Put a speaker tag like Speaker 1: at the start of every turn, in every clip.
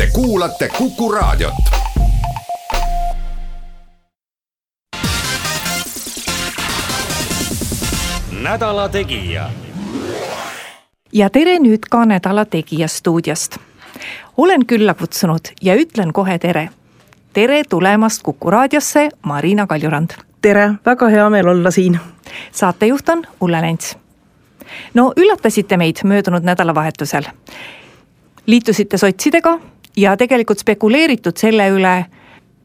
Speaker 1: Te kuulate Kuku Raadiot.
Speaker 2: nädala Tegija.
Speaker 3: ja tere nüüd ka Nädala Tegija stuudiost. olen külla kutsunud ja ütlen kohe tere. tere tulemast Kuku raadiosse, Marina Kaljurand.
Speaker 4: tere, väga hea meel olla siin.
Speaker 3: saatejuht on Ulle Lents. no üllatasite meid möödunud nädalavahetusel. liitusite sotsidega ja tegelikult spekuleeritud selle üle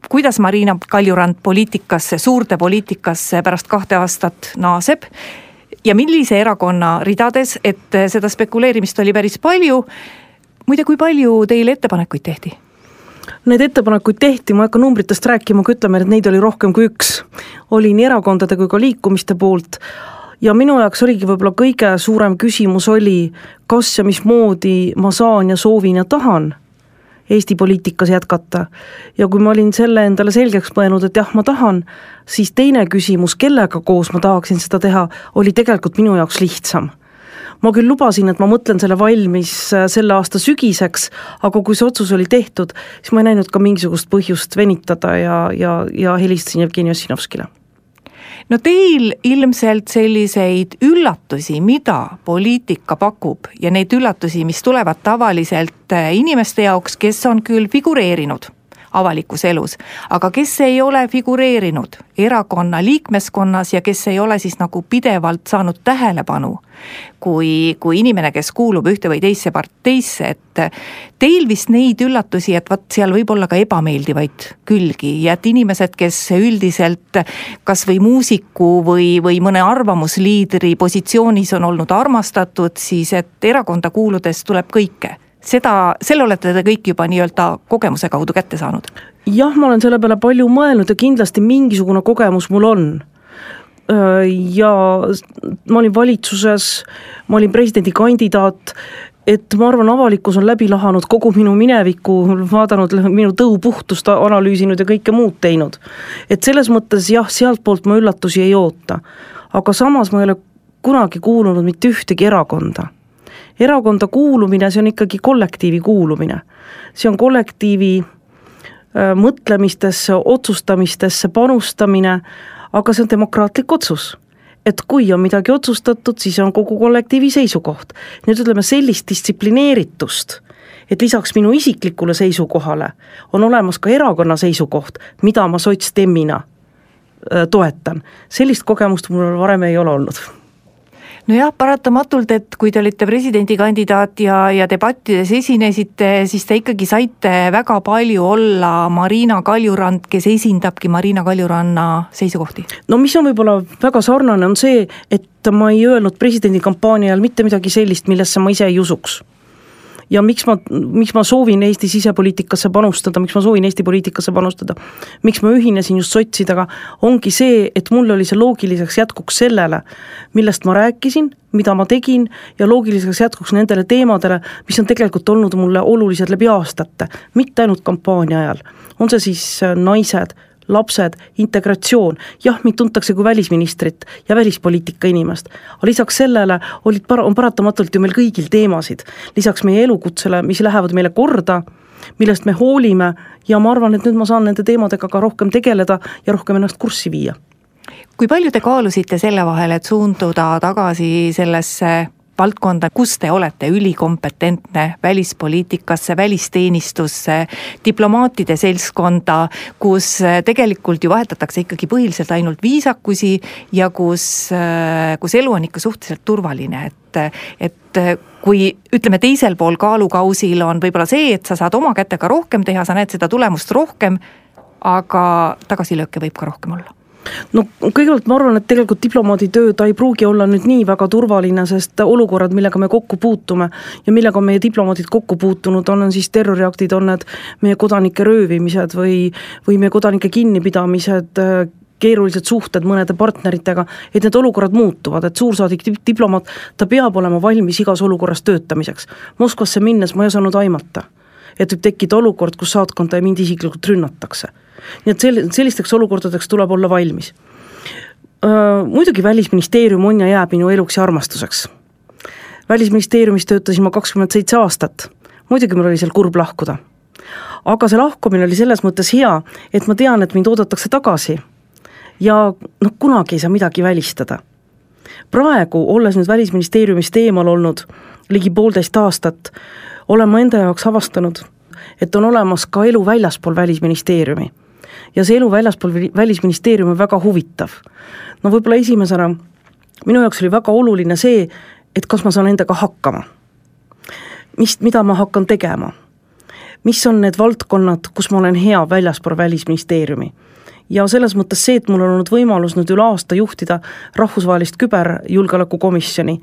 Speaker 3: kuidas Marina Kaljurand poliitikasse, suurde poliitikasse pärast kahte aastat naaseb ja millise erakonna ridades, et seda spekuleerimist oli päris palju. muide, kui palju teile ettepanekuid tehti?
Speaker 4: Need ettepanekuid tehti, ma ei hakka numbritest rääkima, aga ütleme, et neid oli rohkem kui üks. oli nii erakondade kui ka liikumiste poolt ja minu jaoks oligi võib-olla kõige suurem küsimus oli, kas ja mismoodi ma saan ja soovin ja tahan Eesti poliitikas jätkata. ja kui ma olin selle endale selgeks mõelnud, et jah, ma tahan, siis teine küsimus, kellega koos ma tahaksin seda teha, oli tegelikult minu jaoks lihtsam ma küll lubasin, et ma mõtlen selle valmis äh, selle aasta sügiseks, aga kui see otsus oli tehtud, siis ma ei näinud ka mingisugust põhjust venitada ja, ja, ja helistasin Jevgeni Ossinovskile
Speaker 3: no teil ilmselt selliseid üllatusi, mida poliitika pakub ja neid üllatusi, mis tulevad tavaliselt äh, inimeste jaoks, kes on küll figureerinud avalikus elus, aga kes ei ole figureerinud erakonna liikmeskonnas ja kes ei ole siis nagu pidevalt saanud tähelepanu kui, kui inimene, kes kuulub ühte või teisse parteisse, et teil vist neid üllatusi, et vot seal võib olla ka ebameeldivaid külgi ja et inimesed, kes üldiselt kas või muusiku või, või mõne arvamusliidri positsioonis on olnud armastatud, siis et erakonda kuuludes tuleb kõike seda, selle olete te kõik juba nii-öelda kogemuse kaudu kätte saanud?
Speaker 4: jah, ma olen selle peale palju mõelnud ja kindlasti mingisugune kogemus mul on ja ma olin valitsuses, ma olin presidendikandidaat, et ma arvan, avalikkus on läbi lahanud kogu minu minevikku, vaadanud minu tõupuhtust, analüüsinud ja kõike muud teinud. et selles mõttes jah, sealtpoolt ma üllatusi ei oota. aga samas ma ei ole kunagi kuulunud mitte ühtegi erakonda. Erakonda kuulumine, see on ikkagi kollektiivi kuulumine. see on kollektiivi mõtlemistesse, otsustamistesse panustamine aga see on demokraatlik otsus et kui on midagi otsustatud, siis on kogu kollektiivi seisukoht. nüüd ütleme sellist distsiplineeritust, et lisaks minu isiklikule seisukohale on olemas ka erakonna seisukoht, mida ma sotsdemmina äh, toetan, sellist kogemust mul varem ei ole olnud
Speaker 3: nojah, paratamatult, et kui te olite presidendikandidaat ja, ja debattides esinesite, siis te ikkagi saite väga palju olla Marina Kaljurand, kes esindabki Marina Kaljuranna seisukohti.
Speaker 4: no mis on võib-olla väga sarnane, on see, et ma ei öelnud presidendikampaania ajal mitte midagi sellist, millesse ma ise ei usuks ja miks ma, miks ma soovin Eesti sisepoliitikasse panustada, miks ma soovin Eesti poliitikasse panustada, miks ma ühinesin just sotsidega, ongi see, et mul oli see loogiliseks jätkuks sellele, millest ma rääkisin, mida ma tegin ja loogiliseks jätkuks nendele teemadele, mis on tegelikult olnud mulle olulised läbi aastate, mitte ainult kampaania ajal. on see siis äh, naised, lapsed, integratsioon, jah, mind tuntakse kui välisministrit ja välispoliitika inimest, aga lisaks sellele olid par-, on paratamatult ju meil kõigil teemasid, lisaks meie elukutsele, mis lähevad meile korda, millest me hoolime ja ma arvan, et nüüd ma saan nende teemadega ka rohkem tegeleda ja rohkem ennast kurssi viia.
Speaker 3: kui palju te kaalusite selle vahel, et suunduda tagasi sellesse valdkonda, kus te olete ülikompetentne välispoliitikasse, välisteenistusse, diplomaatide seltskonda, kus äh, tegelikult ju vahetatakse ikkagi põhiliselt ainult viisakusi ja kus, äh, kus elu on ikka suhteliselt turvaline, et, et kui ütleme, teisel pool kaalukausil on võib-olla see, et sa saad oma kätega rohkem teha, sa näed seda tulemust rohkem, aga tagasilööke võib ka rohkem olla
Speaker 4: no kõigepealt ma arvan, et tegelikult diplomaadi töö, ta ei pruugi olla nüüd nii väga turvaline, sest olukorrad, millega me kokku puutume ja millega meie diplomaadid kokku puutunud, on, on siis terroriaktid, on need meie kodanike röövimised või, või meie kodanike kinnipidamised, keerulised suhted mõnede partneritega, et need olukorrad muutuvad, et suursaadik, diplomaat, ta peab olema valmis igas olukorras töötamiseks. Moskvasse minnes ma ei osanud aimata, et võib tekkida olukord, kus saatkonda ja mind isiklikult rünnatakse nii et sel-, sellisteks olukordadeks tuleb olla valmis. Muidugi Välisministeerium on ja jääb minu eluks ja armastuseks. välisministeeriumis töötasin ma kakskümmend seitse aastat, muidugi mul oli seal kurb lahkuda. aga see lahkumine oli selles mõttes hea, et ma tean, et mind oodatakse tagasi ja noh, kunagi ei saa midagi välistada. praegu, olles nüüd Välisministeeriumist eemal olnud ligi poolteist aastat, olen ma enda jaoks avastanud, et on olemas ka elu väljaspool Välisministeeriumi ja see elu väljaspool Välisministeeriumi on väga huvitav. no võib-olla esimesena minu jaoks oli väga oluline see, et kas ma saan endaga hakkama. mis, mida ma hakkan tegema. mis on need valdkonnad, kus ma olen hea väljaspool Välisministeeriumi ja selles mõttes see, et mul on olnud võimalus nüüd üle aasta juhtida rahvusvahelist küberjulgeolekukomisjoni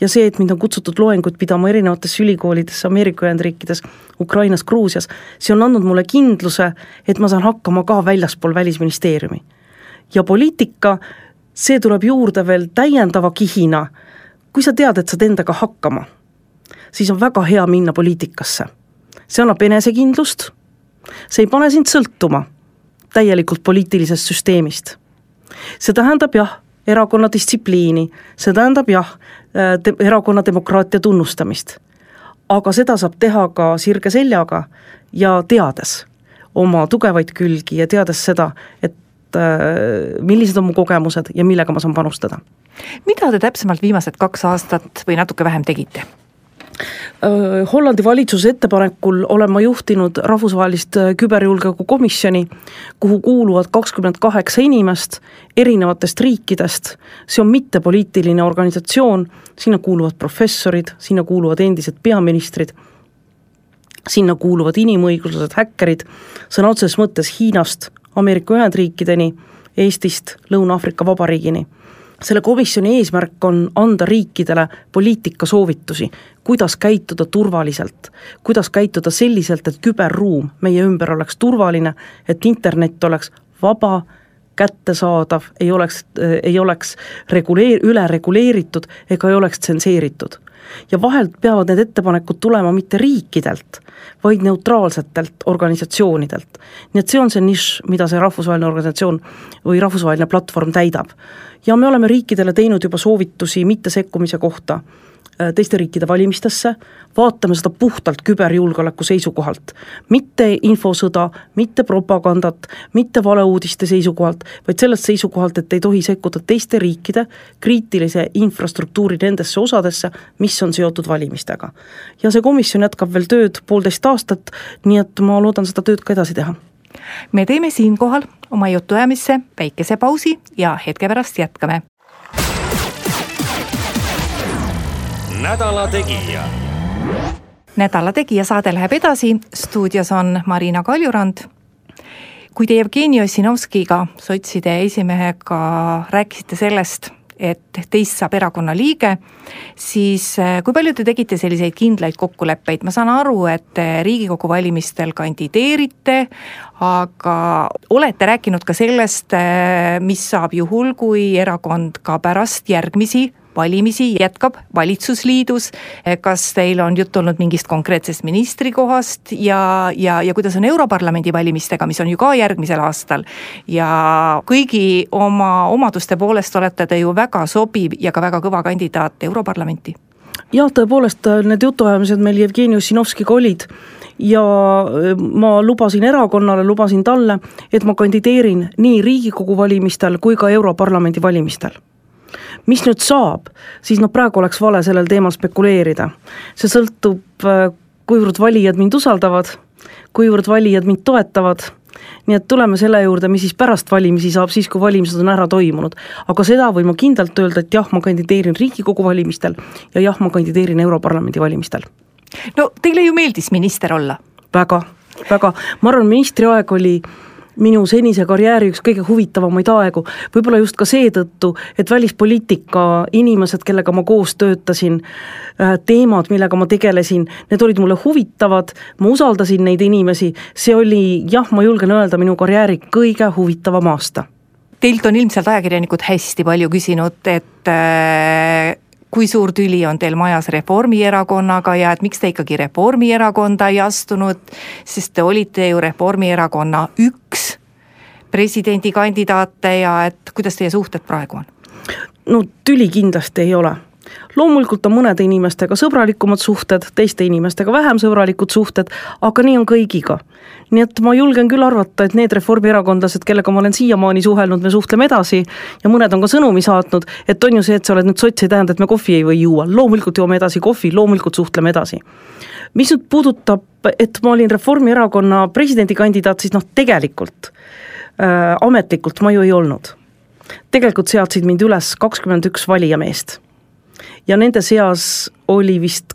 Speaker 4: ja see, et mind on kutsutud loenguid pidama erinevatesse ülikoolidesse Ameerika Ühendriikides, Ukrainas, Gruusias, see on andnud mulle kindluse, et ma saan hakkama ka väljaspool Välisministeeriumi. ja poliitika, see tuleb juurde veel täiendava kihina, kui sa tead, et saad endaga hakkama, siis on väga hea minna poliitikasse. see annab enesekindlust, see ei pane sind sõltuma täielikult poliitilisest süsteemist. see tähendab jah, erakonna distsipliini, see tähendab jah, te-, erakonna demokraatia tunnustamist. aga seda saab teha ka sirge seljaga ja teades oma tugevaid külgi ja teades seda, et millised on mu kogemused ja millega ma saan panustada.
Speaker 3: mida te täpsemalt viimased kaks aastat või natuke vähem tegite?
Speaker 4: Hollandi valitsuse ettepanekul olen ma juhtinud rahvusvahelist küberjulgeoleku komisjoni, kuhu kuuluvad kakskümmend kaheksa inimest erinevatest riikidest, see on mittepoliitiline organisatsioon, sinna kuuluvad professorid, sinna kuuluvad endised peaministrid, sinna kuuluvad inimõiguslased, häkkerid, sõna otseses mõttes Hiinast Ameerika Ühendriikideni, Eestist Lõuna-Aafrika Vabariigini selle komisjoni eesmärk on anda riikidele poliitikasoovitusi, kuidas käituda turvaliselt, kuidas käituda selliselt, et küberruum meie ümber oleks turvaline, et internet oleks vaba, kättesaadav, ei oleks, ei oleks reguleer-, üle reguleeritud ega ei oleks tsenseeritud. ja vahelt peavad need ettepanekud tulema mitte riikidelt, vaid neutraalsetelt organisatsioonidelt. nii et see on see nišš, mida see rahvusvaheline organisatsioon või rahvusvaheline platvorm täidab ja me oleme riikidele teinud juba soovitusi mittesekkumise kohta äh, teiste riikide valimistesse, vaatame seda puhtalt küberjulgeoleku seisukohalt. mitte infosõda, mitte propagandat, mitte valeuudiste seisukohalt, vaid sellest seisukohalt, et ei tohi sekkuda teiste riikide kriitilise infrastruktuuri nendesse osadesse, mis on seotud valimistega. ja see komisjon jätkab veel tööd poolteist aastat, nii et ma loodan seda tööd ka edasi teha
Speaker 3: me teeme siinkohal oma jutuajamisse väikese pausi ja hetke pärast jätkame.
Speaker 2: Nädala Tegija.
Speaker 3: nädala Tegija saade läheb edasi, stuudios on Marina Kaljurand. kui te Jevgeni Ossinovskiga, sotside esimehega rääkisite sellest, et teist saab erakonna liige, siis äh, kui palju te tegite selliseid kindlaid kokkuleppeid, ma saan aru, et Riigikogu valimistel kandideerite, aga olete rääkinud ka sellest, äh, mis saab juhul, kui erakond ka pärast järgmisi valimisi jätkab valitsusliidus, kas teil on juttu olnud mingist konkreetsest ministrikohast ja, ja, ja kuidas on Europarlamendi valimistega, mis on ju ka järgmisel aastal. ja kõigi oma omaduste poolest olete te ju väga sobiv ja ka väga kõva kandidaat Europarlamenti.
Speaker 4: Jah, tõepoolest need jutuajamised meil Jevgeni Ossinovskiga olid ja ma lubasin erakonnale, lubasin talle, et ma kandideerin nii Riigikogu valimistel kui ka Europarlamendi valimistel mis nüüd saab, siis noh, praegu oleks vale sellel teemal spekuleerida. see sõltub, äh, kuivõrd valijad mind usaldavad, kuivõrd valijad mind toetavad, nii et tuleme selle juurde, mis siis pärast valimisi saab, siis kui valimised on ära toimunud. aga seda võin ma kindlalt öelda, et jah, ma kandideerin Riigikogu valimistel ja jah, ma kandideerin Europarlamendi valimistel.
Speaker 3: no teile ju meeldis minister olla?
Speaker 4: väga, väga, ma arvan, ministriaeg oli minu senise karjääri üks kõige huvitavamaid aegu, võib-olla just ka seetõttu, et välispoliitika inimesed, kellega ma koos töötasin, äh, teemad, millega ma tegelesin, need olid mulle huvitavad, ma usaldasin neid inimesi, see oli jah, ma julgen öelda, minu karjääri kõige huvitavam aasta.
Speaker 3: Teilt on ilmselt ajakirjanikud hästi palju küsinud, et äh kui suur tüli on teil majas Reformierakonnaga ja et miks te ikkagi Reformierakonda ei astunud, sest te olite ju Reformierakonna üks presidendikandidaate ja et kuidas teie suhted praegu on?
Speaker 4: no tüli kindlasti ei ole loomulikult on mõnede inimestega sõbralikumad suhted, teiste inimestega vähem sõbralikud suhted, aga nii on kõigiga. nii et ma julgen küll arvata, et need reformierakondlased, kellega ma olen siiamaani suhelnud, me suhtleme edasi ja mõned on ka sõnumi saatnud, et on ju see, et sa oled nüüd sots, ei tähenda, et me kohvi ei või juua, loomulikult joome edasi kohvi, loomulikult suhtleme edasi. mis nüüd puudutab, et ma olin Reformierakonna presidendikandidaat, siis noh, tegelikult äh, ametlikult ma ju ei olnud tegelikult seadsid mind üles kakskümmend üks valijameest ja nende seas oli vist,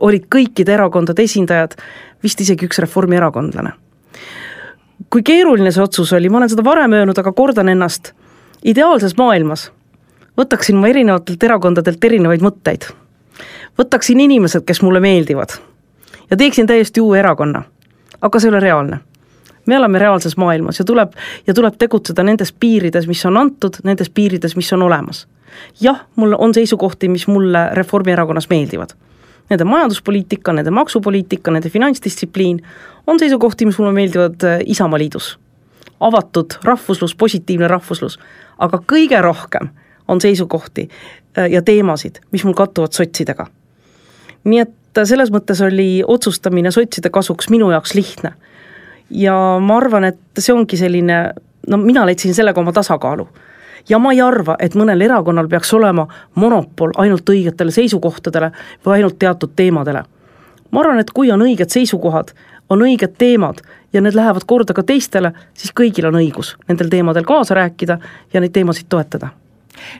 Speaker 4: olid kõikide erakondade esindajad, vist isegi üks reformierakondlane. kui keeruline see otsus oli, ma olen seda varem öelnud, aga kordan ennast, ideaalses maailmas võtaksin ma erinevatelt erakondadelt erinevaid mõtteid. võtaksin inimesed, kes mulle meeldivad ja teeksin täiesti uue erakonna, aga see ei ole reaalne me elame reaalses maailmas ja tuleb, ja tuleb tegutseda nendes piirides, mis on antud, nendes piirides, mis on olemas jah, mul on seisukohti, mis mulle Reformierakonnas meeldivad. Nende majanduspoliitika, nende maksupoliitika, nende finantsdistsipliin on seisukohti, mis mulle meeldivad äh, Isamaaliidus. avatud rahvuslus, positiivne rahvuslus, aga kõige rohkem on seisukohti äh, ja teemasid, mis mul kattuvad sotsidega. nii et äh, selles mõttes oli otsustamine sotside kasuks minu jaoks lihtne. Ja ma arvan, et see ongi selline, no mina leidsin sellega oma tasakaalu ja ma ei arva, et mõnel erakonnal peaks olema monopol ainult õigetele seisukohtadele või ainult teatud teemadele. ma arvan, et kui on õiged seisukohad, on õiged teemad ja need lähevad korda ka teistele, siis kõigil on õigus nendel teemadel kaasa rääkida ja neid teemasid toetada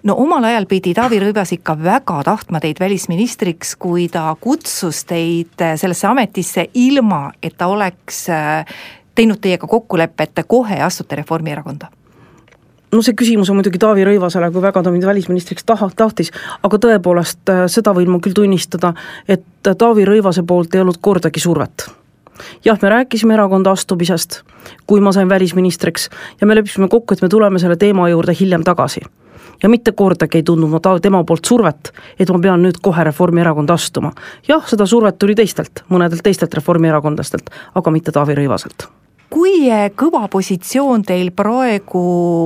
Speaker 3: no omal ajal pidi Taavi Rõivas ikka väga tahtma teid välisministriks, kui ta kutsus teid sellesse ametisse ilma, et ta oleks äh, teinud teiega kokkuleppe, et te kohe astute Reformierakonda
Speaker 4: no see küsimus on muidugi Taavi Rõivasele, kui väga ta mind välisministriks taha, tahtis, aga tõepoolest äh, seda võin ma küll tunnistada, et Taavi Rõivase poolt ei olnud kordagi survet jah, me rääkisime erakonda astumisest, kui ma sain välisministriks ja me leppisime kokku, et me tuleme selle teema juurde hiljem tagasi. Ja mitte kordagi ei tundnud ma ta-, tema poolt survet, et ma pean nüüd kohe Reformierakonda astuma. jah, seda survet tuli teistelt, mõnedelt teistelt reformierakondlastelt, aga mitte Taavi Rõivaselt
Speaker 3: kui kõva positsioon teil praegu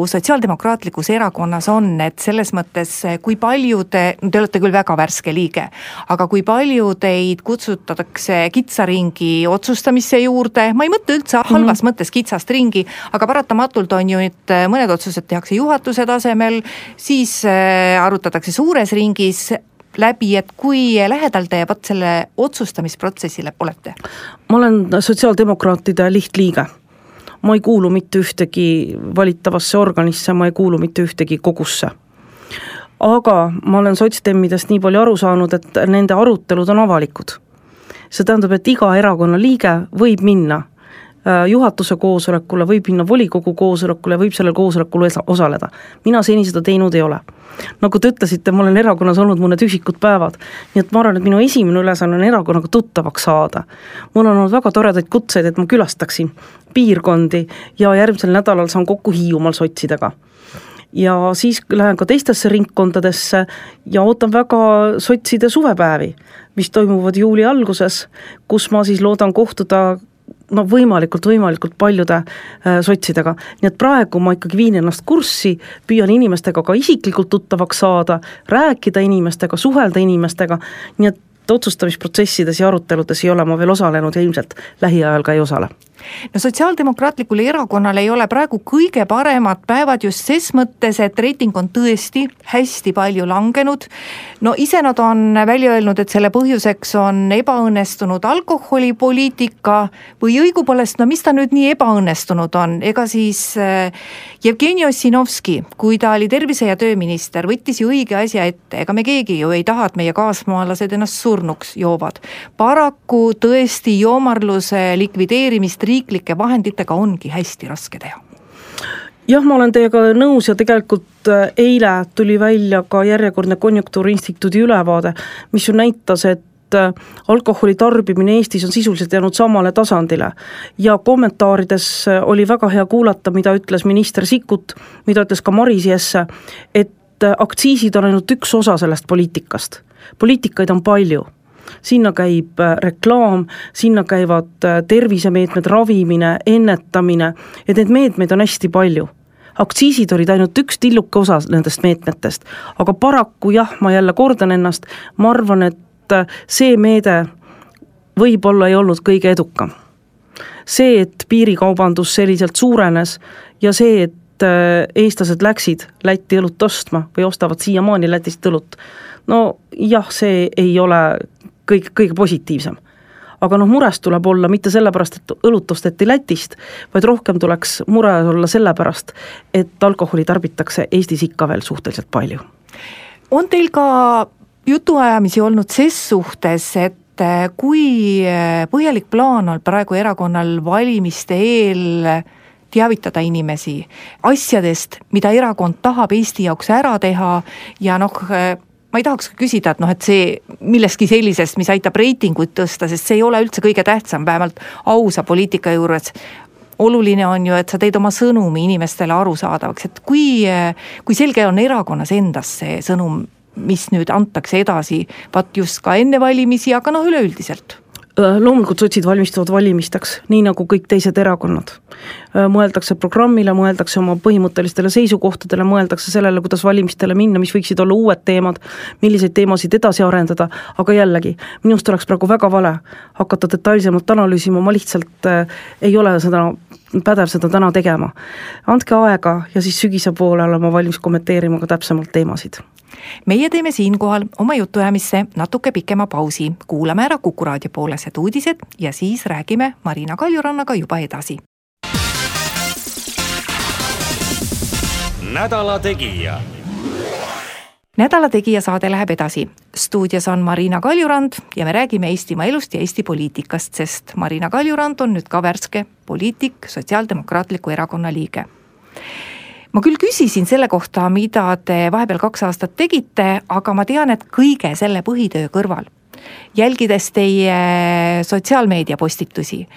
Speaker 3: Sotsiaaldemokraatlikus Erakonnas on, et selles mõttes, kui palju te, no te olete küll väga värske liige, aga kui palju teid kutsutatakse kitsa ringi otsustamise juurde, ma ei mõtle üldse halvas mm -hmm. mõttes kitsast ringi, aga paratamatult on ju nüüd mõned otsused tehakse juhatuse tasemel, siis arutatakse suures ringis, läbi, et kui lähedal te vot selle otsustamisprotsessile olete?
Speaker 4: ma olen sotsiaaldemokraatide lihtliige ma ei kuulu mitte ühtegi valitavasse organisse, ma ei kuulu mitte ühtegi kogusse. aga ma olen sotsdemmidest nii palju aru saanud, et nende arutelud on avalikud. see tähendab, et iga erakonna liige võib minna juhatuse koosolekule, võib minna volikogu koosolekule, võib sellel koosolekul osaleda. mina seni seda teinud ei ole. nagu te ütlesite, ma olen erakonnas olnud mõned üksikud päevad, nii et ma arvan, et minu esimene ülesanne on erakonnaga tuttavaks saada. mul on olnud väga toredaid kutseid, et ma külastaksin piirkondi ja järgmisel nädalal saan kokku Hiiumaal sotsidega ja siis lähen ka teistesse ringkondadesse ja ootan väga sotside suvepäevi, mis toimuvad juuli alguses, kus ma siis loodan kohtuda no võimalikult, võimalikult paljude äh, sotsidega. nii et praegu ma ikkagi viin ennast kurssi, püüan inimestega ka isiklikult tuttavaks saada, rääkida inimestega, suhelda inimestega, nii et otsustamisprotsessides ja aruteludes ei ole ma veel osalenud ja ilmselt lähiajal ka ei osale
Speaker 3: no Sotsiaaldemokraatlikul Erakonnal ei ole praegu kõige paremad päevad just ses mõttes, et reiting on tõesti hästi palju langenud. no ise nad on välja öelnud, et selle põhjuseks on ebaõnnestunud alkoholipoliitika või õigupoolest, no mis ta nüüd nii ebaõnnestunud on, ega siis äh, Jevgeni Ossinovski, kui ta oli tervise- ja tööminister, võttis ju õige asja ette, ega me keegi ju ei taha, et meie kaasmaalased ennast surnuks joovad. paraku tõesti joomarluse likvideerimist riiklike vahenditega ongi hästi raske teha
Speaker 4: jah, ma olen teiega nõus ja tegelikult äh, eile tuli välja ka järjekordne Konjunktuuriinstituudi ülevaade, mis ju näitas, et äh, alkoholi tarbimine Eestis on sisuliselt jäänud samale tasandile. ja kommentaarides äh, oli väga hea kuulata, mida ütles minister Sikkut, mida ütles ka Maris Jesse, et aktsiisid on ainult üks osa sellest poliitikast. poliitikaid on palju sinna käib reklaam, sinna käivad tervisemeetmed, ravimine, ennetamine, et neid meetmeid on hästi palju. Aktsiisid olid ainult üks tilluke osa nendest meetmetest, aga paraku jah, ma jälle kordan ennast, ma arvan, et äh, see meede võib-olla ei olnud kõige edukam. see, et piirikaubandus selliselt suurenes ja see, et äh, eestlased läksid Lätti õlut ostma või ostavad siiamaani Lätist õlut, no jah, see ei ole kõik, kõige positiivsem aga noh, mures tuleb olla mitte sellepärast, et õlut osteti Lätist, vaid rohkem tuleks mure olla sellepärast, et alkoholi tarbitakse Eestis ikka veel suhteliselt palju.
Speaker 3: on teil ka jutuajamisi olnud ses suhtes, et kui põhjalik plaan on praegu erakonnal valimiste eel teavitada inimesi asjadest, mida erakond tahab Eesti jaoks ära teha ja noh, ma ei tahaks küsida, et noh, et see millestki sellisest, mis aitab reitinguid tõsta, sest see ei ole üldse kõige tähtsam, vähemalt ausa poliitika juures. Oluline on ju, et sa teed oma sõnumi inimestele arusaadavaks, et kui, kui selge on erakonnas endas see sõnum, mis nüüd antakse edasi, vaat just ka enne valimisi, aga noh, üleüldiselt
Speaker 4: loomulikult sotsid valmistuvad valimisteks, nii nagu kõik teised erakonnad. Äh, mõeldakse programmile, mõeldakse oma põhimõttelistele seisukohtadele, mõeldakse sellele, kuidas valimistele minna, mis võiksid olla uued teemad, milliseid teemasid edasi arendada, aga jällegi, minust oleks praegu väga vale hakata detailsemalt analüüsima, ma lihtsalt äh, ei ole seda pädev seda täna tegema. andke aega ja siis sügise poole olen ma valmis kommenteerima ka täpsemalt teemasid
Speaker 3: meie teeme siinkohal oma jutuajamisse natuke pikema pausi, kuulame ära Kuku raadio poolesed uudised ja siis räägime Marina Kaljurannaga juba edasi.
Speaker 2: nädala Tegija
Speaker 3: nädala Tegija saade läheb edasi. stuudios on Marina Kaljurand ja me räägime Eestimaa elust ja Eesti poliitikast, sest Marina Kaljurand on nüüd ka värske poliitik, Sotsiaaldemokraatliku Erakonna liige ma küll küsisin selle kohta, mida te vahepeal kaks aastat tegite, aga ma tean, et kõige selle põhitöö kõrval jälgides teie sotsiaalmeedia postitusi,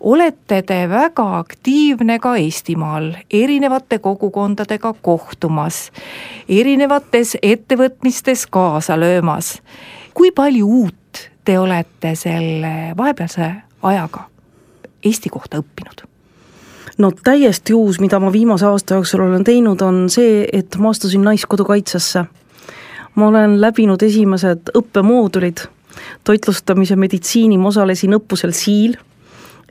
Speaker 3: olete te väga aktiivne ka Eestimaal, erinevate kogukondadega kohtumas, erinevates ettevõtmistes kaasa löömas. kui palju uut te olete selle vahepealse ajaga Eesti kohta õppinud?
Speaker 4: No täiesti uus, mida ma viimase aasta jooksul olen teinud, on see, et ma astusin Naiskodukaitsesse. ma olen läbinud esimesed õppemoodulid, toitlustamise meditsiini, ma osalesin õppusel Siil,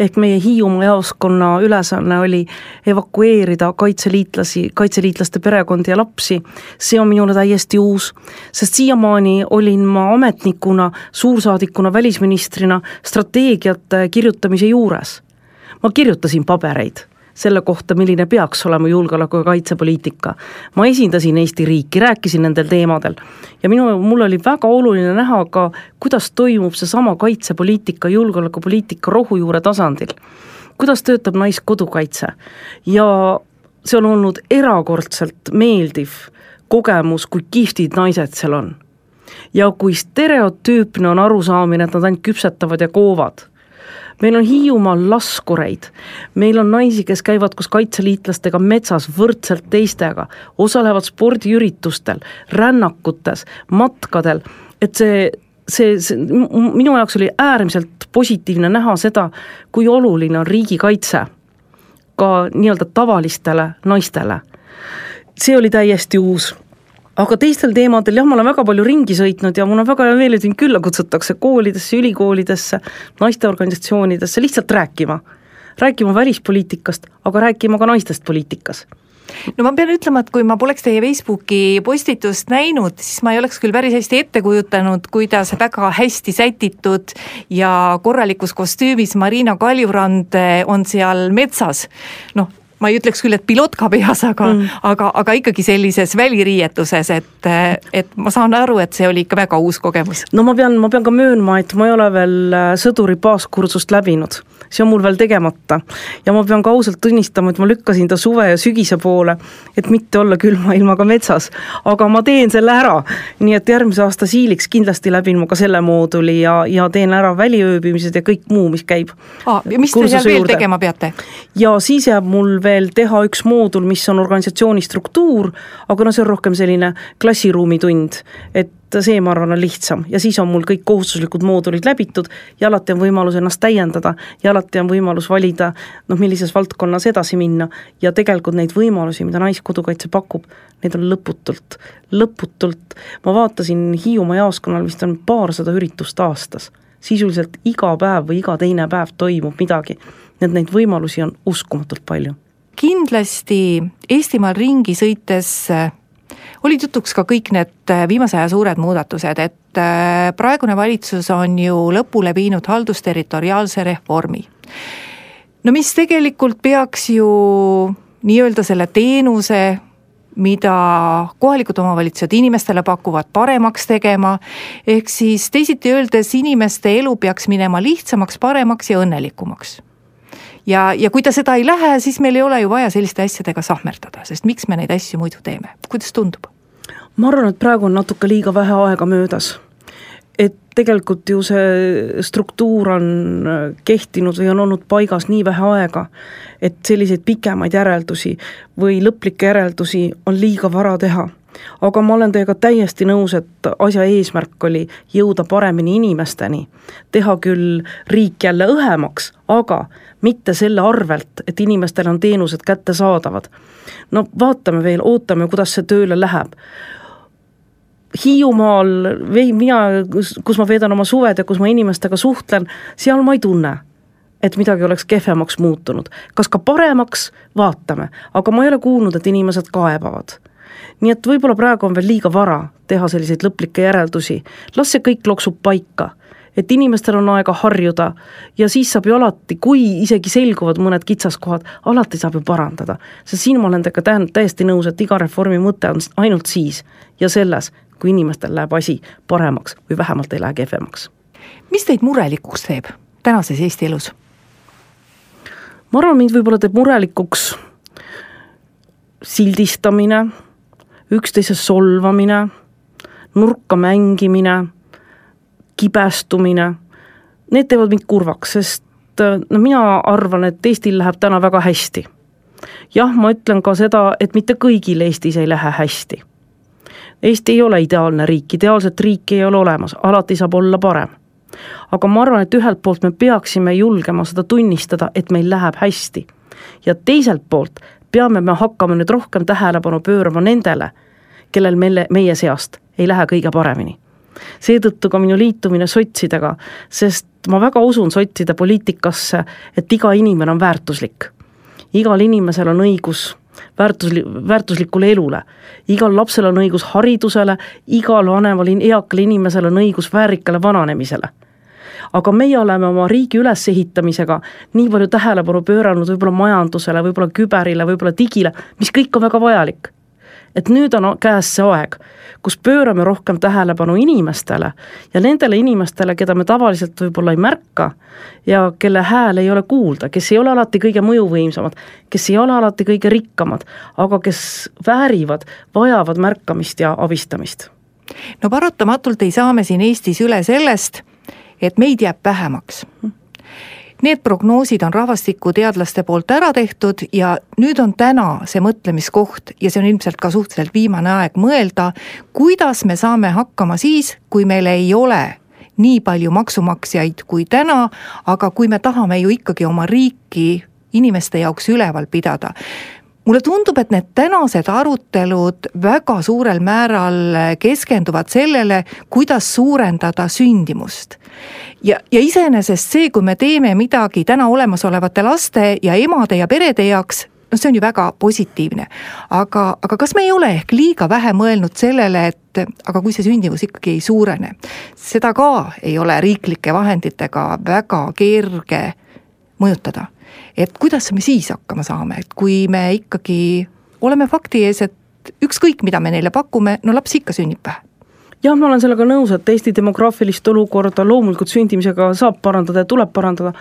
Speaker 4: ehk meie Hiiumaa jaoskonna ülesanne oli evakueerida kaitseliitlasi, kaitseliitlaste perekondi ja lapsi. see on minule täiesti uus, sest siiamaani olin ma ametnikuna, suursaadikuna, välisministrina strateegiate kirjutamise juures. ma kirjutasin pabereid selle kohta, milline peaks olema julgeoleku- ja kaitsepoliitika. ma esindasin Eesti riiki, rääkisin nendel teemadel ja minu, mul oli väga oluline näha ka, kuidas toimub seesama kaitsepoliitika, julgeolekupoliitika rohujuure tasandil. kuidas töötab Naiskodukaitse ja see on olnud erakordselt meeldiv kogemus, kui kihvtid naised seal on. ja kui stereotüüpne on arusaamine, et nad ainult küpsetavad ja koovad meil on Hiiumaal laskureid, meil on naisi, kes käivad koos kaitseliitlastega metsas võrdselt teistega, osalevad spordiüritustel, rännakutes, matkadel, et see see, see minu jaoks oli äärmiselt positiivne näha seda, kui oluline on riigikaitse ka nii-öelda tavalistele naistele. see oli täiesti uus aga teistel teemadel jah, ma olen väga palju ringi sõitnud ja mul on väga hea meel, et mind külla kutsutakse koolidesse, ülikoolidesse, naisteorganisatsioonidesse lihtsalt rääkima. rääkima välispoliitikast, aga rääkima ka naistest poliitikas
Speaker 3: no ma pean ütlema, et kui ma poleks teie Facebooki postitust näinud, siis ma ei oleks küll päris hästi ette kujutanud, kuidas väga hästi sätitud ja korralikus kostüümis Marina Kaljurand on seal metsas. noh, ma ei ütleks küll, et pilotka peas, aga mm., aga, aga ikkagi sellises väliriietuses, et, et ma saan aru, et see oli ikka väga uus kogemus.
Speaker 4: no ma pean, ma pean ka möönma, et ma ei ole veel äh, sõduri baaskursust läbinud, see on mul veel tegemata. ja ma pean ka ausalt tunnistama, et ma lükkasin ta suve ja sügise poole, et mitte olla külma ilmaga metsas. aga ma teen selle ära, nii et järgmise aasta siiliks kindlasti läbin ma ka selle mooduli ja, ja teen ära väliööbimised ja kõik muu, mis käib
Speaker 3: ah,. mis te seal veel juurde. tegema peate?
Speaker 4: ja siis jääb mul veel teha üks moodul, mis on organisatsiooni struktuur, aga no see on rohkem selline klassiruumitund, et see, ma arvan, on lihtsam. Ja siis on mul kõik kohustuslikud moodulid läbitud ja alati on võimalus ennast täiendada ja alati on võimalus valida noh, millises valdkonnas edasi minna. Ja tegelikult neid võimalusi, mida Naiskodukaitse pakub, neid on lõputult, lõputult, ma vaatasin Hiiumaa jaoskonnal vist on paarsada üritust aastas, sisuliselt iga päev või iga teine päev toimub midagi, nii et neid võimalusi on uskumatult palju.
Speaker 3: Kindlasti Eestimaal ringi sõites olid jutuks ka kõik need äh, viimase aja suured muudatused, et äh, praegune valitsus on ju lõpule viinud haldusterritoriaalse reformi. no mis tegelikult peaks ju nii-öelda selle teenuse mida kohalikud omavalitsused inimestele pakuvad, paremaks tegema, ehk siis teisiti öeldes, inimeste elu peaks minema lihtsamaks, paremaks ja õnnelikumaks ja, ja kui ta seda ei lähe, siis meil ei ole ju vaja selliste asjadega sahmerdada, sest miks me neid asju muidu teeme, kuidas tundub?
Speaker 4: Ma arvan, et praegu on natuke liiga vähe aega möödas. et tegelikult ju see struktuur on kehtinud või on olnud paigas nii vähe aega, et selliseid pikemaid järeldusi või lõplikke järeldusi on liiga vara teha aga ma olen teiega täiesti nõus, et asja eesmärk oli jõuda paremini inimesteni, teha küll riik jälle õhemaks, aga mitte selle arvelt, et inimestele on teenused kättesaadavad. no vaatame veel, ootame, kuidas see tööle läheb Hiiumaal või mina, kus ma veedan oma suved ja kus ma inimestega suhtlen, seal ma ei tunne, et midagi oleks kehvemaks muutunud. kas ka paremaks, vaatame, aga ma ei ole kuulnud, et inimesed kaebavad. nii et võib-olla praegu on veel liiga vara teha selliseid lõplikke järeldusi, las see kõik loksub paika et inimestel on aega harjuda ja siis saab ju alati, kui isegi selguvad mõned kitsaskohad, alati saab ju parandada. sest siin ma olen teiega täiesti nõus, et iga reformi mõte on ainult siis ja selles, kui inimestel läheb asi paremaks või vähemalt ei lähe kehvemaks.
Speaker 3: mis teid murelikuks teeb tänases Eesti elus?
Speaker 4: ma arvan, mind võib-olla teeb murelikuks sildistamine, üksteise solvamine, nurka mängimine, kibestumine, need teevad mind kurvaks, sest no mina arvan, et Eestil läheb täna väga hästi. jah, ma ütlen ka seda, et mitte kõigil Eestis ei lähe hästi Eesti ei ole ideaalne riik, ideaalset riiki ei ole olemas, alati saab olla parem. aga ma arvan, et ühelt poolt me peaksime julgema seda tunnistada, et meil läheb hästi. ja teiselt poolt peame me hakkama nüüd rohkem tähelepanu pöörama nendele, kellel meile, meie seast ei lähe kõige paremini. seetõttu ka minu liitumine sotsidega, sest ma väga usun sotside poliitikasse, et iga inimene on väärtuslik. igal inimesel on õigus väärtusli-, väärtuslikule elule. igal lapsel on õigus haridusele, igal vanemal, eakal inimesel on õigus väärikale vananemisele aga meie oleme oma riigi ülesehitamisega nii palju tähelepanu pööranud võib-olla majandusele, võib-olla küberile, võib-olla digile, mis kõik on väga vajalik et nüüd on käes see aeg, kus pöörame rohkem tähelepanu inimestele ja nendele inimestele, keda me tavaliselt võib-olla ei märka ja kelle hääl ei ole kuulda, kes ei ole alati kõige mõjuvõimsamad, kes ei ole alati kõige rikkamad, aga kes väärivad, vajavad märkamist ja abistamist.
Speaker 3: no paratamatult ei saa me siin Eestis üle sellest, et meid jääb vähemaks Need prognoosid on rahvastikuteadlaste poolt ära tehtud ja nüüd on täna see mõtlemiskoht ja see on ilmselt ka suhteliselt viimane aeg mõelda, kuidas me saame hakkama siis, kui meil ei ole nii palju maksumaksjaid kui täna, aga kui me tahame ju ikkagi oma riiki inimeste jaoks üleval pidada mulle tundub, et need tänased arutelud väga suurel määral keskenduvad sellele, kuidas suurendada sündimust. ja, ja iseenesest see, kui me teeme midagi täna olemasolevate laste ja emade ja perede jaoks, noh, see on ju väga positiivne. aga, aga kas me ei ole ehk liiga vähe mõelnud sellele, et aga kui see sündimus ikkagi ei suurene, seda ka ei ole riiklike vahenditega väga kerge mõjutada et kuidas me siis hakkama saame, et kui me ikkagi oleme fakti ees, et ükskõik, mida me neile pakume, no laps ikka sünnib vähe
Speaker 4: jah, ma olen sellega nõus, et Eesti demograafilist olukorda loomulikult sündimisega saab parandada ja tuleb parandada,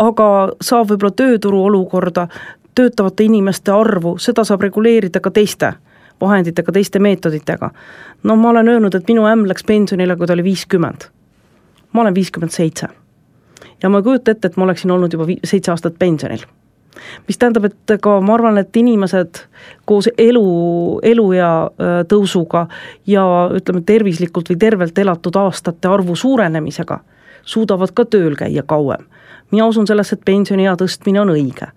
Speaker 4: aga saab võib-olla tööturu olukorda, töötavate inimeste arvu, seda saab reguleerida ka teiste vahenditega, teiste meetoditega. no ma olen öelnud, et minu ämm läks pensionile, kui ta oli viiskümmend. ma olen viiskümmend seitse. Ja ma ei kujuta ette, et ma oleksin olnud juba vi-, seitse aastat pensionil mis tähendab, et ka ma arvan, et inimesed koos elu, eluea äh, tõusuga ja ütleme, tervislikult või tervelt elatud aastate arvu suurenemisega suudavad ka tööl käia kauem. mina usun sellesse, et pensioniea tõstmine on õige.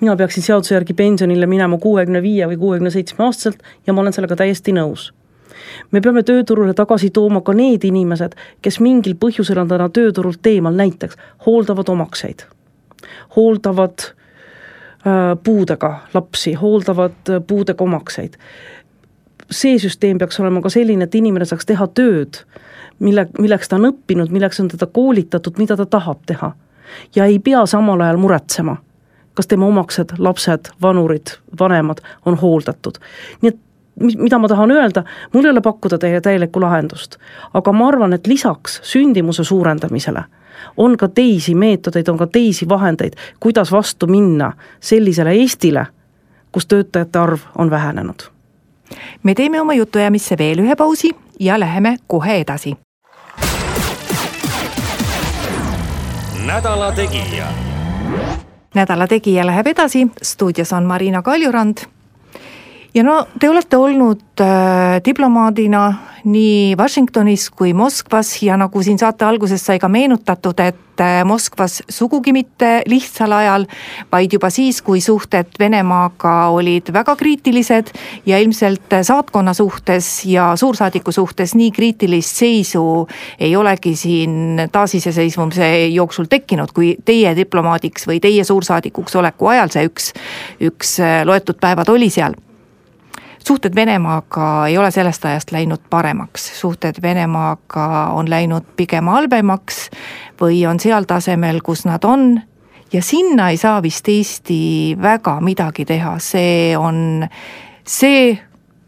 Speaker 4: mina peaksin seaduse järgi pensionile minema kuuekümne viie või kuuekümne seitsme aastaselt ja ma olen sellega täiesti nõus me peame tööturule tagasi tooma ka need inimesed, kes mingil põhjusel on täna tööturult eemal, näiteks hooldavad omakseid, hooldavad Äh, puudega lapsi, hooldavad äh, puudega omakseid. see süsteem peaks olema ka selline, et inimene saaks teha tööd, mille, milleks ta on õppinud, milleks on teda koolitatud, mida ta tahab teha. ja ei pea samal ajal muretsema, kas tema omaksed, lapsed, vanurid, vanemad on hooldatud. nii et mida ma tahan öelda, mul ei ole pakkuda teie täielikku lahendust, aga ma arvan, et lisaks sündimuse suurendamisele on ka teisi meetodeid, on ka teisi vahendeid, kuidas vastu minna sellisele Eestile, kus töötajate arv on vähenenud.
Speaker 3: me teeme oma jutuajamisse veel ühe pausi ja läheme kohe edasi.
Speaker 2: nädala Tegija.
Speaker 3: nädala Tegija läheb edasi, stuudios on Marina Kaljurand ja no te olete olnud äh, diplomaadina nii Washingtonis kui Moskvas ja nagu siin saate alguses sai ka meenutatud, et äh, Moskvas sugugi mitte lihtsal ajal, vaid juba siis, kui suhted Venemaaga olid väga kriitilised ja ilmselt saatkonna suhtes ja suursaadiku suhtes nii kriitilist seisu ei olegi siin taasiseseisvumise jooksul tekkinud, kui teie diplomaadiks või teie suursaadikuks oleku ajal see üks, üks äh, loetud päevad oli seal suhted Venemaaga ei ole sellest ajast läinud paremaks, suhted Venemaaga on läinud pigem halvemaks või on seal tasemel, kus nad on. Ja sinna ei saa vist Eesti väga midagi teha, see on see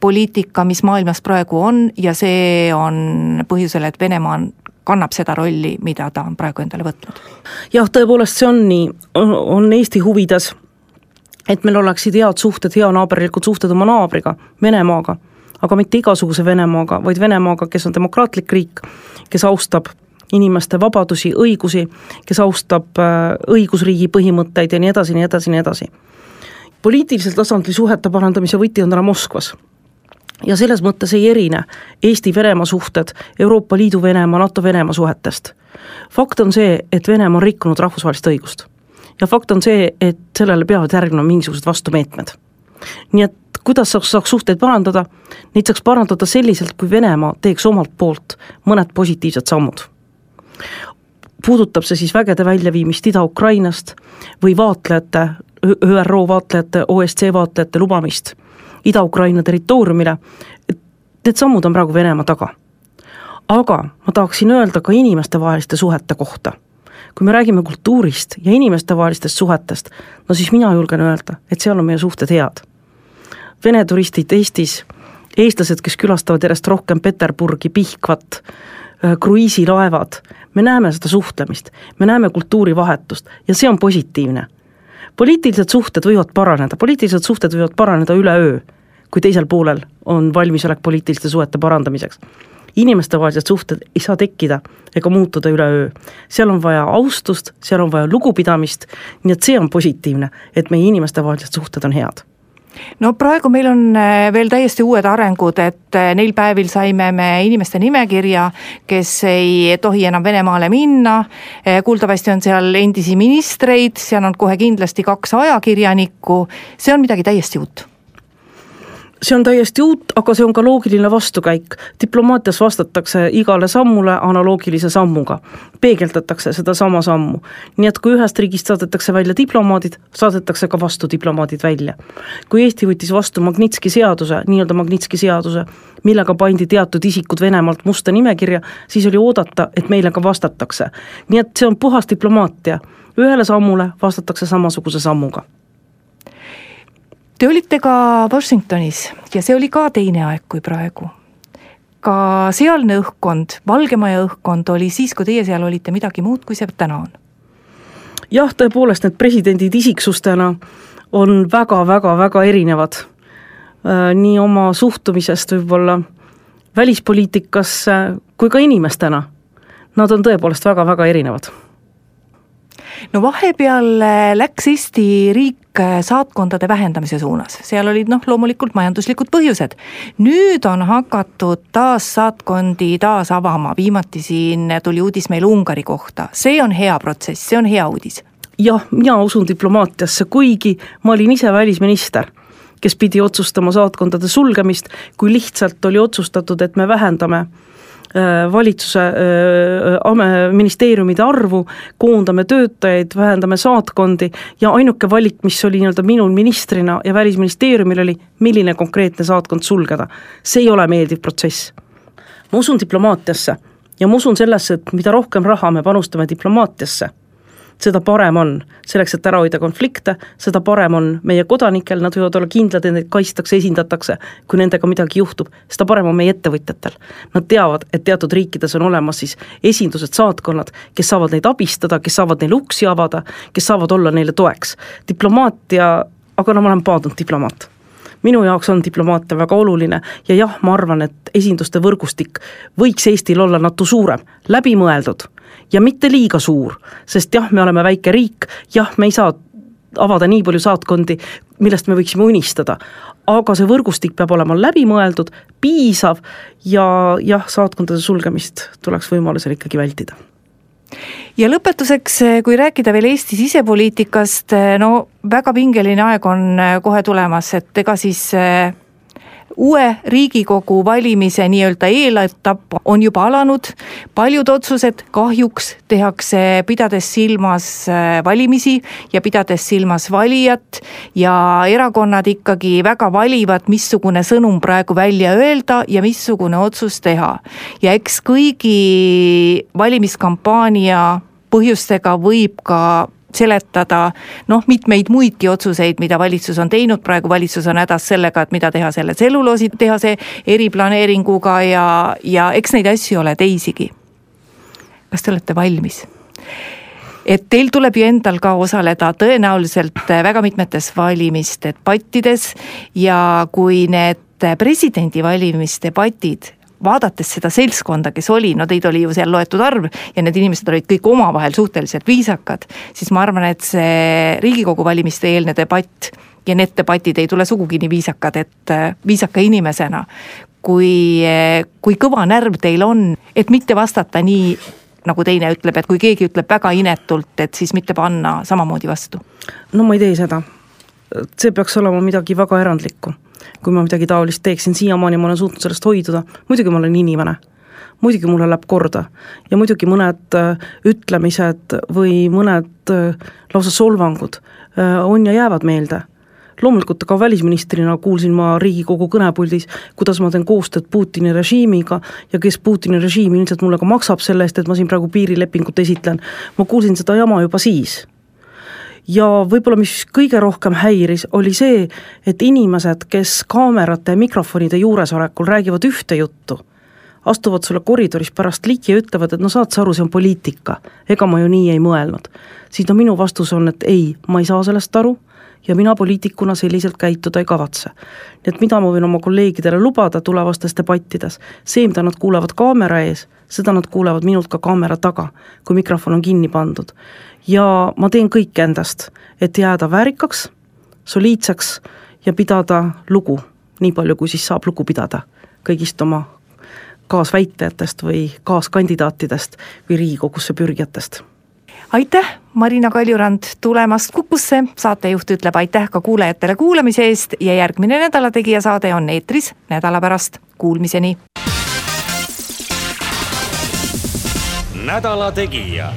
Speaker 3: poliitika, mis maailmas praegu on ja see on põhjusel, et Venemaa on kannab seda rolli, mida ta on praegu endale võtnud.
Speaker 4: jah, tõepoolest see on nii, on Eesti huvides et meil oleksid head suhted, heanaaberlikud suhted oma naabriga, Venemaaga, aga mitte igasuguse Venemaaga, vaid Venemaaga, kes on demokraatlik riik, kes austab inimeste vabadusi, õigusi, kes austab äh, õigusriigi põhimõtteid ja nii edasi, nii edasi, nii edasi. poliitilisel tasandil suhete parandamise võti on täna Moskvas ja selles mõttes ei erine Eesti-Venemaa suhted Euroopa Liidu Venemaa, NATO Venemaa suhetest. fakt on see, et Venemaa on rikkunud rahvusvahelist õigust ja fakt on see, et sellele peavad järgnema mingisugused vastumeetmed. nii et kuidas saaks, saaks suhteid parandada, neid saaks parandada selliselt, kui Venemaa teeks omalt poolt mõned positiivsed sammud. puudutab see siis vägede väljaviimist Ida-Ukrainast või vaatlejate, ÜRO vaatlejate, OSCE vaatlejate lubamist Ida-Ukraina territooriumile, et need sammud on praegu Venemaa taga. aga ma tahaksin öelda ka inimestevaheliste suhete kohta kui me räägime kultuurist ja inimestevahelistest suhetest, no siis mina julgen öelda, et seal on meie suhted head. Vene turistid Eestis, eestlased, kes külastavad järjest rohkem Peterburgi, Pihkvat, äh, kruiisilaevad, me näeme seda suhtlemist, me näeme kultuurivahetust ja see on positiivne. poliitilised suhted võivad paraneda, poliitilised suhted võivad paraneda üleöö, kui teisel poolel on valmisolek poliitiliste suhete parandamiseks inimestevahelised suhted ei saa tekkida ega muutuda üleöö. seal on vaja austust, seal on vaja lugupidamist, nii et see on positiivne, et meie inimestevahelised suhted on head
Speaker 3: no praegu meil on äh, veel täiesti uued arengud, et äh, neil päevil saime me inimeste nimekirja, kes ei tohi enam Venemaale minna. Äh, kuuldavasti on seal endisi ministreid, seal on kohe kindlasti kaks ajakirjanikku, see on midagi täiesti uut
Speaker 4: see on täiesti uut, aga see on ka loogiline vastukäik. diplomaatias vastatakse igale sammule analoogilise sammuga, peegeldatakse sedasama sammu. nii et kui ühest riigist saadetakse välja diplomaadid, saadetakse ka vastu diplomaadid välja. kui Eesti võttis vastu Magnitski seaduse, nii-öelda Magnitski seaduse, millega pandi teatud isikud Venemaalt musta nimekirja, siis oli oodata, et meile ka vastatakse. nii et see on puhas diplomaatia, ühele sammule vastatakse samasuguse sammuga
Speaker 3: Te olite ka Washingtonis ja see oli ka teine aeg kui praegu. ka sealne õhkkond, Valge Maja õhkkond oli siis, kui teie seal olite, midagi muud, kui see täna on?
Speaker 4: jah, tõepoolest need presidendid isiksustena on väga-väga-väga erinevad. nii oma suhtumisest võib-olla välispoliitikasse kui ka inimestena. Nad on tõepoolest väga-väga erinevad
Speaker 3: no vahepeal äh, läks Eesti riik äh, saatkondade vähendamise suunas, seal olid noh, loomulikult majanduslikud põhjused. nüüd on hakatud taas saatkondi taas avama, viimati siin tuli uudis meil Ungari kohta, see on hea protsess, see on hea uudis.
Speaker 4: jah, mina usun diplomaatiasse, kuigi ma olin ise välisminister kes pidi otsustama saatkondade sulgemist, kui lihtsalt oli otsustatud, et me vähendame Äh, valitsuse äh, ministeeriumide arvu, koondame töötajaid, vähendame saatkondi ja ainuke valik, mis oli nii-öelda minul ministrina ja Välisministeeriumil oli, milline konkreetne saatkond sulgeda. see ei ole meeldiv protsess. ma usun diplomaatiasse ja ma usun sellesse, et mida rohkem raha me panustame diplomaatiasse seda parem on. selleks, et ära hoida konflikte, seda parem on meie kodanikel, nad võivad olla kindlad, et neid kaitstakse, esindatakse, kui nendega midagi juhtub, seda parem on meie ettevõtjatel. Nad teavad, et teatud riikides on olemas siis esindused, saatkonnad, kes saavad neid abistada, kes saavad neile uksi avada, kes saavad olla neile toeks. diplomaatia, aga no ma olen paadunud diplomaat minu jaoks on diplomaatia väga oluline ja jah, ma arvan, et esinduste võrgustik võiks Eestil olla natuke suurem, läbimõeldud ja mitte liiga suur, sest jah, me oleme väike riik, jah, me ei saa avada nii palju saatkondi, millest me võiksime unistada, aga see võrgustik peab olema läbimõeldud, piisav ja jah, saatkondade sulgemist tuleks võimalusel ikkagi vältida
Speaker 3: ja lõpetuseks, kui rääkida veel Eesti sisepoliitikast, no väga pingeline aeg on kohe tulemas, et ega siis uue Riigikogu valimise nii-öelda eeletapp on juba alanud, paljud otsused kahjuks tehakse pidades silmas äh, valimisi ja pidades silmas valijat ja erakonnad ikkagi väga valivad, missugune sõnum praegu välja öelda ja missugune otsus teha. ja eks kõigi valimiskampaania põhjustega võib ka seletada noh, mitmeid muidki otsuseid, mida valitsus on teinud, praegu valitsus on hädas sellega, et mida teha selle tselluloositehase eriplaneeringuga ja, ja eks neid asju ole teisigi. kas te olete valmis? et teil tuleb ju endal ka osaleda tõenäoliselt väga mitmetes valimisdebattides ja kui need presidendivalimisdebatid vaadates seda seltskonda, kes oli, no teid oli ju seal loetud arv ja need inimesed olid kõik omavahel suhteliselt viisakad, siis ma arvan, et see Riigikogu valimiste eelne debatt ja need debatid ei tule sugugi nii viisakad, et äh, viisaka inimesena, kui, äh, kui kõva närv teil on, et mitte vastata nii, nagu teine ütleb, et kui keegi ütleb väga inetult, et siis mitte panna samamoodi vastu.
Speaker 4: no ma ei tee seda. see peaks olema midagi väga erandlikku kui ma midagi taolist teeksin, siiamaani ma olen suutnud sellest hoiduda, muidugi ma olen inimene muidugi mulle läheb korda ja muidugi mõned äh, ütlemised või mõned äh, lausa solvangud äh, on ja jäävad meelde. loomulikult ka välisministrina kuulsin ma Riigikogu kõnepuldis, kuidas ma teen koostööd Putini režiimiga ja kes Putini režiim ilmselt mulle ka maksab selle eest, et ma siin praegu piirilepingut esitlen. ma kuulsin seda jama juba siis ja võib-olla mis kõige rohkem häiris, oli see, et inimesed, kes kaamerate ja mikrofonide juuresolekul räägivad ühte juttu, astuvad sulle koridoris pärast ligi ja ütlevad, et no saad sa aru, see on poliitika, ega ma ju nii ei mõelnud. siis no minu vastus on, et ei, ma ei saa sellest aru ja mina poliitikuna selliselt käituda ei kavatse. nii et mida ma võin oma kolleegidele lubada tulevastes debattides, see, mida nad kuulevad kaamera ees, seda nad kuulevad minult ka kaamera taga, kui mikrofon on kinni pandud ja ma teen kõik endast, et jääda väärikaks, soliidseks ja pidada lugu, nii palju, kui siis saab lugu pidada kõigist oma kaasväitlejatest või kaaskandidaatidest või Riigikogusse pürgijatest.
Speaker 3: Aitäh, Marina Kaljurand tulemast Kukusse, saatejuht ütleb aitäh ka kuulajatele kuulamise eest ja järgmine Nädala Tegija saade on eetris nädala pärast, kuulmiseni.
Speaker 2: nädala Tegija